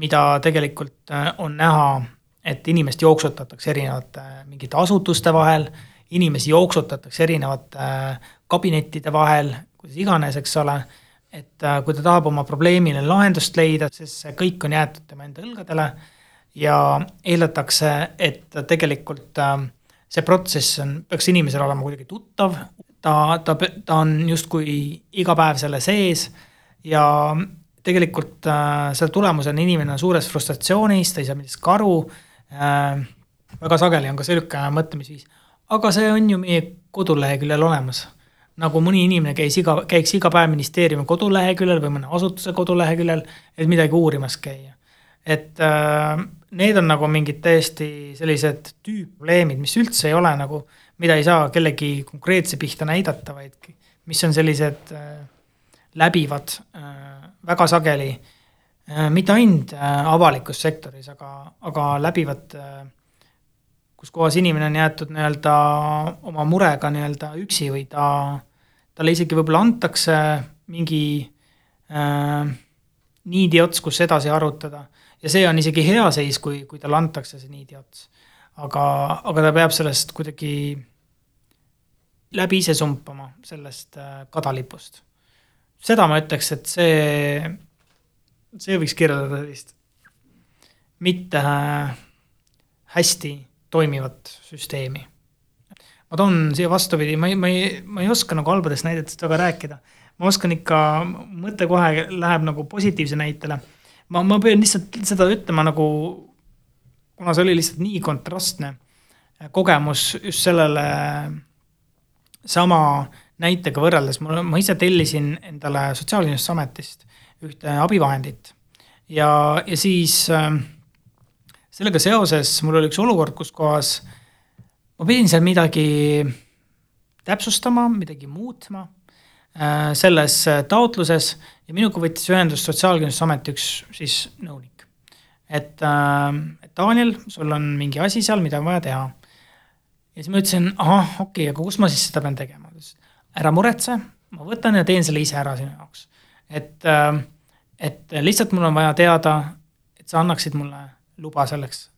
mida tegelikult äh, on näha, et inimest jooksutatakse erinevate äh, mingite asutuste vahel, inimesi jooksutatakse erinevate äh, kabinettide vahel, kuidas iganes, eks ole, et kui ta tahab oma probleemile lahendust leida, siis see kõik on jäetud tema enda õlgadele ja eeldatakse, et tegelikult see protsess on, peaks inimesele olema kuidagi tuttav, ta, ta, ta on justkui iga päev selle sees ja tegelikult äh, selle tulemusena inimene on suures frustratsioonis, ta ei saa millestki aru äh,. väga sageli on ka selline mõtlemisviis, aga see on ju meie koduleheküljel olemas. nagu mõni inimene käis iga, käiks iga päev ministeeriumi koduleheküljel või mõne asutuse koduleheküljel, et midagi uurimas käia. et äh, need on nagu mingid täiesti sellised tüüpprobleemid, mis üldse ei ole nagu, mida ei saa kellegi konkreetse pihta näidata, vaid mis on sellised äh, läbivad äh, väga sageli äh, mitte ainult äh, avalikus sektoris, aga, aga läbivad, kus kohas inimene on jäetud nii-öelda oma murega nii-öelda üksi või ta, talle isegi võib-olla antakse mingi äh, niidiots, kus edasi arutada. ja see on isegi hea seis, kui, kui talle antakse see niidiots. aga, aga ta peab sellest kuidagi läbi ise sumpama, sellest kadalipust. Seda ma ütleks, et see, see võiks kirjeldada sellist mitte äh, hästi toimivat süsteemi. ma toon siia vastupidi, ma ei, ma ei, ma ei oska nagu halbadest näidetest väga rääkida. ma oskan ikka, mõte kohe läheb nagu positiivse näitele. ma, ma pean lihtsalt seda ütlema nagu, kuna see oli lihtsalt nii kontrastne kogemus just sellele sama näitega võrreldes, ma, ise tellisin endale Sotsiaalkindlustusametist ühte abivahendit ja, ja siis äh, sellega seoses mul oli üks olukord, kus kohas ma pidin seal midagi täpsustama, midagi muutma äh, selles taotluses ja minuga võttis ühendust Sotsiaalkindlustusameti üks siis nõunik. et, äh, et Daniel, sul on mingi asi seal, mida on vaja teha. ja siis ma ütlesin, ahah, okei okay,, aga kus ma siis seda pean tegema? Ära muretse, ma võtan ja teen selle ise ära sinu jaoks. et, äh, et lihtsalt mul on vaja teada, et sa annaksid mulle luba selleks,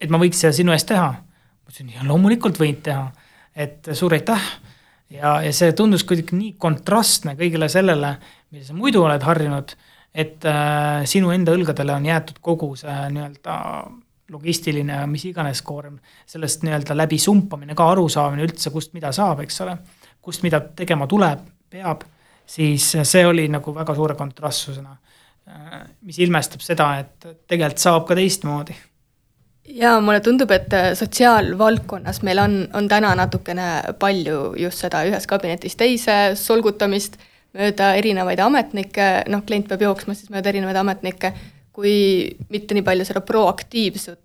et ma võiks seda sinu eest teha. ma ütlesin, ja loomulikult võid teha, et suur aitäh. ja, ja see tundus kuidagi nii kontrastne kõigele sellele, mida sa muidu oled harjunud, et äh, sinu enda õlgadele on jäetud kogu see nii-öelda logistiline, mis iganes koorem, sellest nii-öelda läbi sumpamine ka arusaamine üldse, kust mida saab, eks ole, kust mida tegema tuleb, peab, siis see oli nagu väga suure kontrastsusena Äh, mis ilmestab seda, et tegelikult saab ka teistmoodi. jaa, mulle tundub, et äh, sotsiaalvaldkonnas meil on, on täna natukene palju just seda ühest kabinetist teise solgutamist mööda erinevaid ametnikke, noh, klient peab jooksma siis mööda erinevaid ametnikke, kui mitte nii palju seda proaktiivset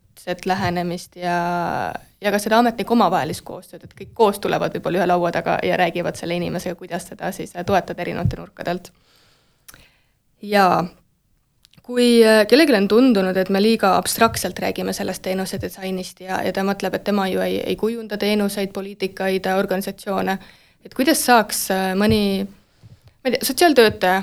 lähenemist ja, ja ka seda ametnike omavahelist koostööd, et kõik koos tulevad võib-olla ühe laua taga ja räägivad selle inimesega, kuidas seda siis toetada erinevate nurkade alt. jaa, kui äh, kellelegi on tundunud, et me liiga abstraktselt räägime sellest teenuse disainist ja, ja ta mõtleb, et tema ju ei, ei kujunda teenuseid, poliitikaid, organisatsioone, et kuidas saaks äh, mõni, ma ei tea, sotsiaaltöötaja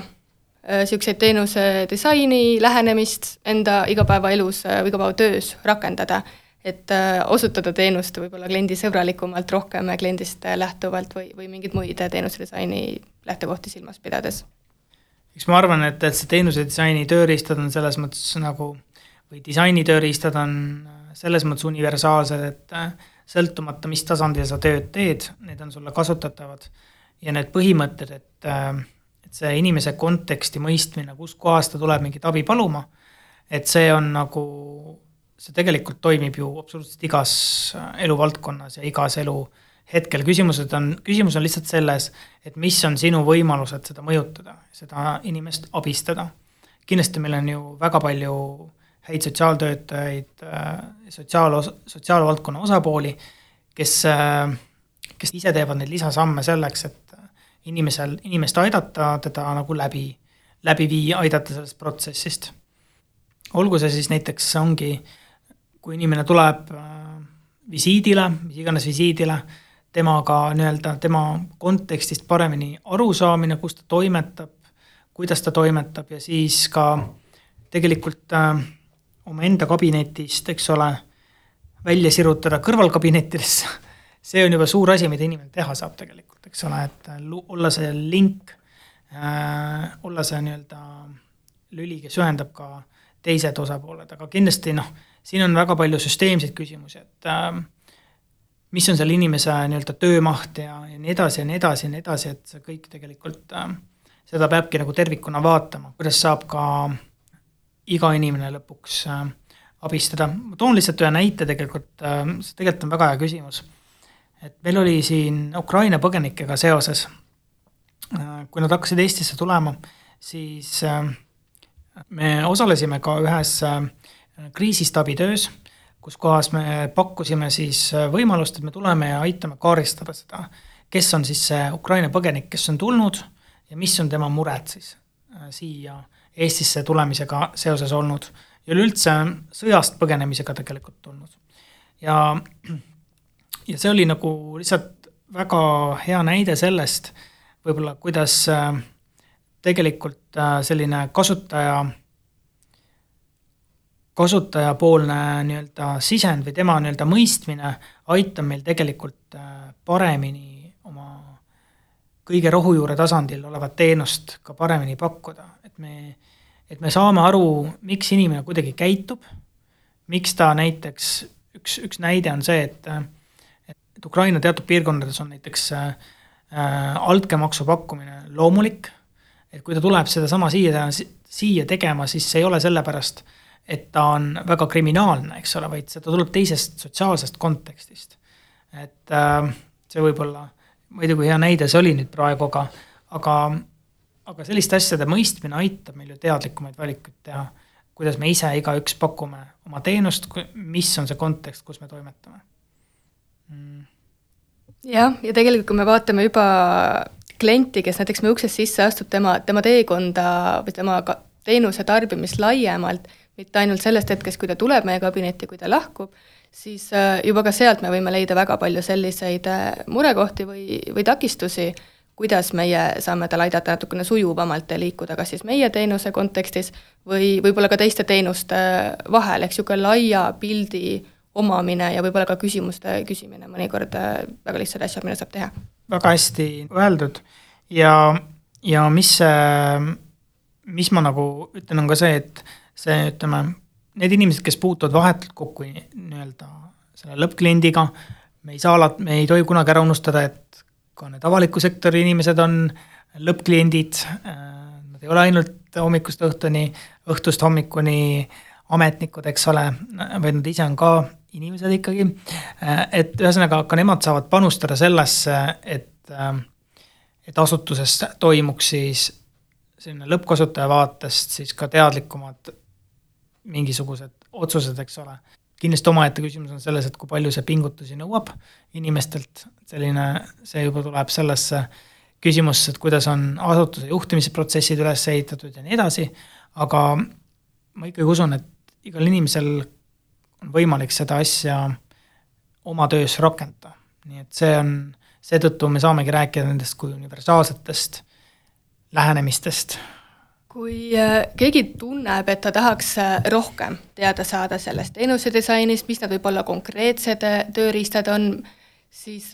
niisuguseid äh, teenuse disaini, lähenemist enda igapäevaelus või igapäevatöös rakendada, et osutada teenust võib-olla kliendisõbralikumalt, rohkem kliendist lähtuvalt või, või mingeid muid teenuse disaini lähtekohti silmas pidades eks ma arvan, et, et see teenuse disaini tööriistad on selles mõttes nagu või disaini tööriistad on selles mõttes universaalsed, et äh, sõltumata, mis tasandil sa tööd teed, need on sulle kasutatavad. ja need põhimõtted, et, äh, et see inimese konteksti mõistmine, kuskohast ta tuleb mingit abi paluma, et see on nagu, see tegelikult toimib ju absoluutselt igas äh, eluvaldkonnas ja igas elu äh, hetkel küsimused on, küsimus on lihtsalt selles, et mis on sinu võimalused seda mõjutada, seda inimest abistada. kindlasti meil on ju väga palju häid sotsiaaltöötajaid, äh, sotsiaal, sotsiaalvaldkonna osapooli, kes, äh, kes ise teevad neid lisasamme selleks, et inimesel, inimest aidata, teda nagu läbi, läbi viia, aidata sellest protsessist. olgu see siis näiteks ongi, kui inimene tuleb äh, visiidile, mis iganes visiidile temaga nii-öelda tema kontekstist paremini arusaamine, kus ta toimetab, kuidas ta toimetab ja siis ka tegelikult äh, omaenda kabinetist, eks ole, välja sirutada kõrvalkabinettidesse, see on juba suur asi, mida inimene teha saab tegelikult, eks ole, et äh, olla see link äh,, olla see nii-öelda lüli, kes ühendab ka teised osapooled, aga kindlasti noh, siin on väga palju süsteemseid küsimusi, et äh, mis on selle inimese nii-öelda töömaht ja, ja nii edasi ja nii edasi ja nii edasi, et see kõik tegelikult äh,, seda peabki nagu tervikuna vaatama, kuidas saab ka iga inimene lõpuks äh, abistada. ma toon lihtsalt ühe näite tegelikult äh,, see tegelikult on väga hea küsimus. Et meil oli siin Ukraina põgenikega seoses äh,, kui nad hakkasid Eestisse tulema, siis äh, me osalesime ka ühes äh, kriisistaabitöös kus kohas me pakkusime siis võimalust, et me tuleme ja aitame kaardistada seda, kes on siis see Ukraina põgenik, kes on tulnud ja mis on tema mured siis siia Eestisse tulemisega seoses olnud ja üleüldse sõjast põgenemisega tegelikult tulnud. ja, ja see oli nagu lihtsalt väga hea näide sellest, võib-olla kuidas tegelikult selline kasutaja kasutajapoolne nii-öelda sisend või tema nii-öelda mõistmine aitab meil tegelikult äh, paremini oma kõige rohujuure tasandil olevat teenust ka paremini pakkuda, et me, et me saame aru, miks inimene kuidagi käitub, miks ta näiteks, üks, üks näide on see, et et Ukraina teatud piirkondades on näiteks äh, äh altkäemaksu pakkumine loomulik, et kui ta tuleb sedasama siia, siia tegema, siis see ei ole sellepärast et ta on väga kriminaalne, eks ole, vaid ta tuleb teisest sotsiaalsest kontekstist. et äh, see võib olla muidugi hea näide see oli nüüd praegu, aga, aga, aga selliste asjade mõistmine aitab meil ju teadlikumaid valikuid teha, kuidas me ise igaüks pakume oma teenust, mis on see kontekst, kus me toimetame. Jah, ja tegelikult, kui me vaatame juba klienti, kes näiteks meie uksest sisse astub, tema, tema teekonda või tema teenuse tarbimist laiemalt mitte ainult sellest hetkest, kui ta tuleb meie kabinetti, kui ta lahkub, siis äh, juba ka sealt me võime leida väga palju selliseid äh, murekohti või, või takistusi, kuidas meie saame tal aidata natukene sujuvamalt liikuda, kas siis meie teenuse kontekstis või võib-olla ka teiste teenuste vahel, ehk niisugune laia pildi omamine ja võib-olla ka küsimuste küsimine mõnikord äh, väga lihtsad asjad, mida saab teha. väga hästi öeldud ja, ja mis, mis ma nagu ütlen, on ka see, et see, ütleme, need inimesed, kes puutuvad vahetult kokku nii-öelda selle lõppkliendiga, me ei saa alati, me ei tohi kunagi ära unustada, et ka need avaliku sektori inimesed on lõppkliendid, nad ei ole ainult hommikust õhtuni, õhtust hommikuni ametnikud, eks ole, vaid nad ise on ka inimesed ikkagi, et ühesõnaga, ka nemad saavad panustada sellesse, et et asutuses toimuks siis selline lõppkasutaja vaatest siis ka teadlikumad mingisugused otsused, eks ole. kindlasti omaette küsimus on selles, et kui palju see pingutusi nõuab inimestelt, selline, see juba tuleb sellesse küsimusse, et kuidas on asutuse juhtimisprotsessid üles ehitatud ja nii edasi, aga ma ikkagi usun, et igal inimesel on võimalik seda asja oma töös rakendada. nii et see on, seetõttu me saamegi rääkida nendest kui universaalsetest lähenemistest kui äh, keegi tunneb, et ta tahaks äh, rohkem teada saada sellest teenuse disainist, mis need võib-olla konkreetsed äh, tööriistad on, siis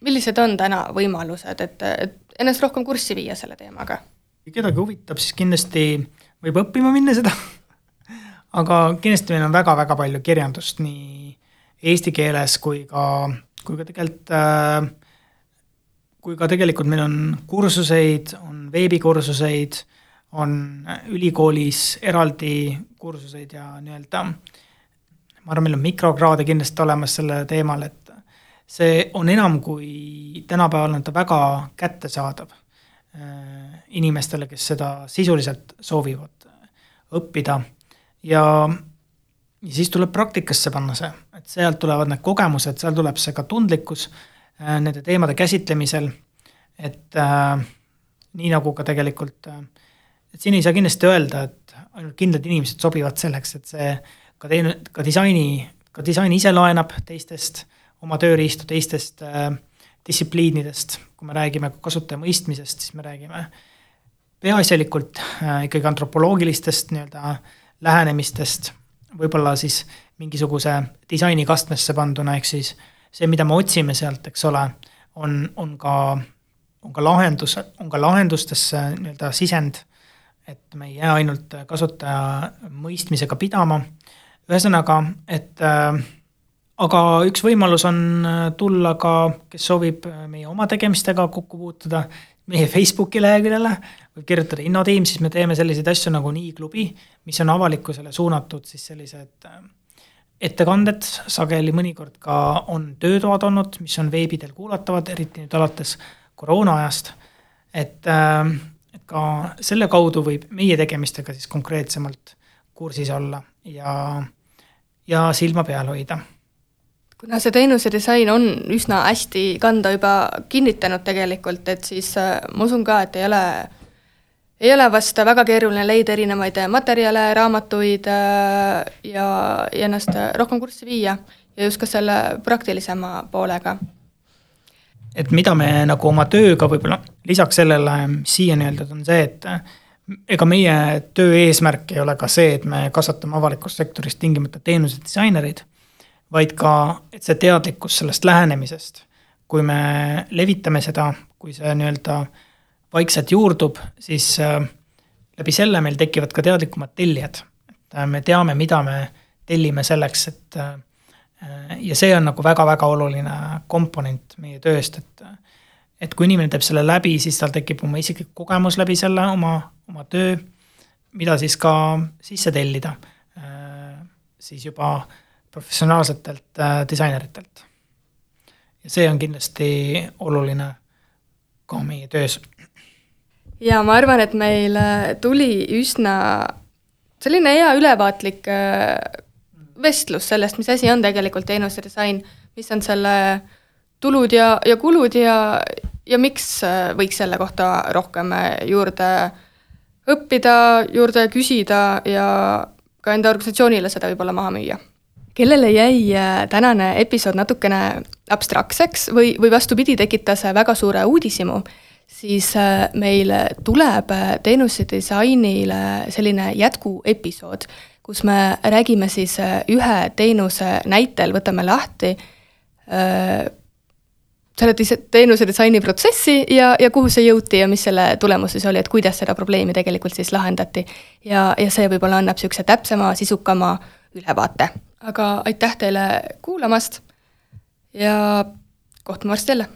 millised on täna võimalused, et, et ennast rohkem kurssi viia selle teemaga? kui kedagi huvitab, siis kindlasti võib õppima minna seda aga kindlasti meil on väga-väga palju kirjandust nii eesti keeles kui ka, kui ka tegelikult äh, kui ka tegelikult meil on kursuseid, on veebikursuseid on ülikoolis eraldi kursuseid ja nii-öelda ma arvan, meil on mikrokraade kindlasti olemas sellel teemal, et see on enam kui tänapäeval on ta väga kättesaadav äh, inimestele, kes seda sisuliselt soovivad õppida ja, ja siis tuleb praktikasse panna see, et sealt tulevad need kogemused, seal tuleb see ka tundlikkus äh, nende teemade käsitlemisel, et äh, nii nagu ka tegelikult äh, et siin ei saa kindlasti öelda, et ainult kindlad inimesed sobivad selleks, et see ka teine, ka disaini, ka disain ise laenab teistest oma tööriistu, teistest äh, distsipliinidest, kui me räägime kasutaja mõistmisest, siis me räägime peaasjalikult äh, ikkagi antropoloogilistest nii-öelda lähenemistest, võib-olla siis mingisuguse disainikastmesse panduna, ehk siis see, mida me otsime sealt, eks ole, on, on ka, on ka lahendus, on ka lahendustesse nii-öelda sisend et me ei jää ainult kasutaja mõistmisega pidama, ühesõnaga, et äh, aga üks võimalus on äh, tulla ka, kes soovib äh, meie oma tegemistega kokku puutuda, meie Facebooki leheküljele, võib kirjutada Innotiim, siis me teeme selliseid asju nagu Nii klubi, mis on avalikkusele suunatud siis sellised äh, ettekanded, sageli mõnikord ka on töötoad olnud, mis on veebi teel kuulatavad, eriti nüüd alates koroona ajast, et äh, et ka selle kaudu võib meie tegemistega siis konkreetsemalt kursis olla ja, ja silma peal hoida. Kuna see teenuse disain on üsna hästi kanda juba kinnitanud tegelikult, et siis äh, ma usun ka, et ei ole ei ole vast väga keeruline leida erinevaid materjale, raamatuid äh, ja, ja ennast rohkem kurssi viia ja just ka selle praktilisema poolega. Et mida me nagu oma tööga võib-olla lisaks sellele, mis siiani öeldud, on see, et ega meie töö eesmärk ei ole ka see, et me kasvatame avalikus sektoris tingimata teenusedisainereid, vaid ka, et see teadlikkus sellest lähenemisest, kui me levitame seda, kui see nii-öelda vaikselt juurdub, siis äh, läbi selle meil tekivad ka teadlikumad tellijad. et äh, me teame, mida me tellime selleks, et äh, ja see on nagu väga-väga oluline komponent meie tööst, et et kui inimene teeb selle läbi, siis tal tekib oma isiklik kogemus läbi selle, oma, oma töö, mida siis ka sisse tellida siis juba professionaalsetelt disaineritelt. ja see on kindlasti oluline ka meie töös ja ma arvan, et meil äh, tuli üsna selline hea ülevaatlik äh, vestlus sellest, mis asi on tegelikult teenuse disain, mis on selle tulud ja, ja kulud ja, ja miks äh, võiks selle kohta rohkem juurde õppida, juurde küsida ja ka enda organisatsioonile seda võib-olla maha müüa. Kellele jäi tänane episood natukene abstraktseks või, või vastupidi, tekitas väga suure uudishimu siis äh, meil tuleb äh, teenuse disainile selline jätkuepisood, kus me räägime siis äh, ühe teenuse näitel, võtame lahti selle teenuse disaini protsessi ja, ja kuhu see jõuti ja mis selle tulemus siis oli, et kuidas seda probleemi tegelikult siis lahendati. ja, ja see võib-olla annab niisuguse täpsema, sisukama ülevaate aga aitäh teile kuulamast ja kohtume varsti jälle!